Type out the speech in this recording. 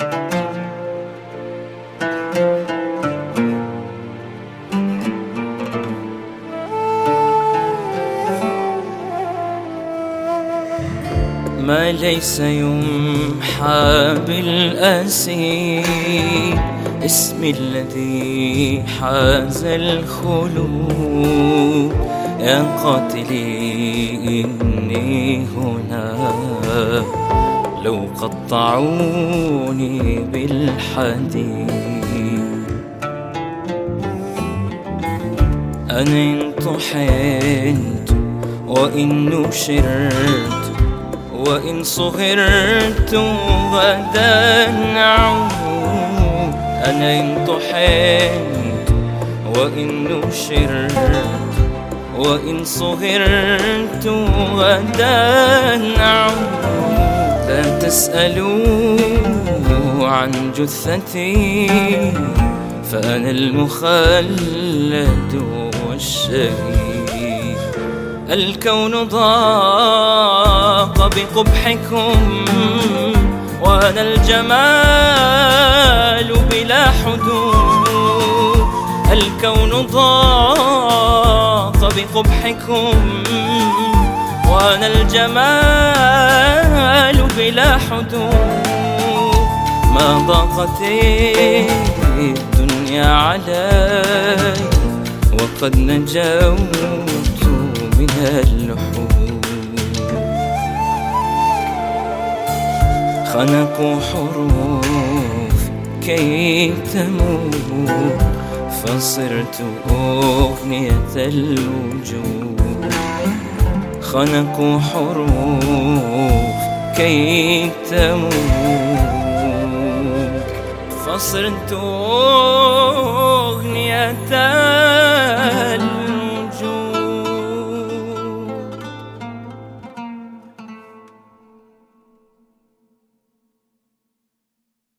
ما ليس يمحى بالأسي اسم الذي حاز الخلود. يا قاتلي إني هنا. لو قطعوني بالحديد. أنا إن طحنت وإن نشرت وإن صغرت غدا نعود أنا إن طحنت وإن نشرت وإن صغرت غدا نعود تسألوا عن جثتي فأنا المخلد والشهيد. الكون ضاق بقبحكم وأنا الجمال بلا حدود. الكون ضاق بقبحكم وأنا الجمال بلا حدود ما ضاقت الدنيا علي وقد نجوت من اللحود خنقوا حروف كي تموت فصرت أغنية الوجود. خنقوا حروف كي تموت. فصرت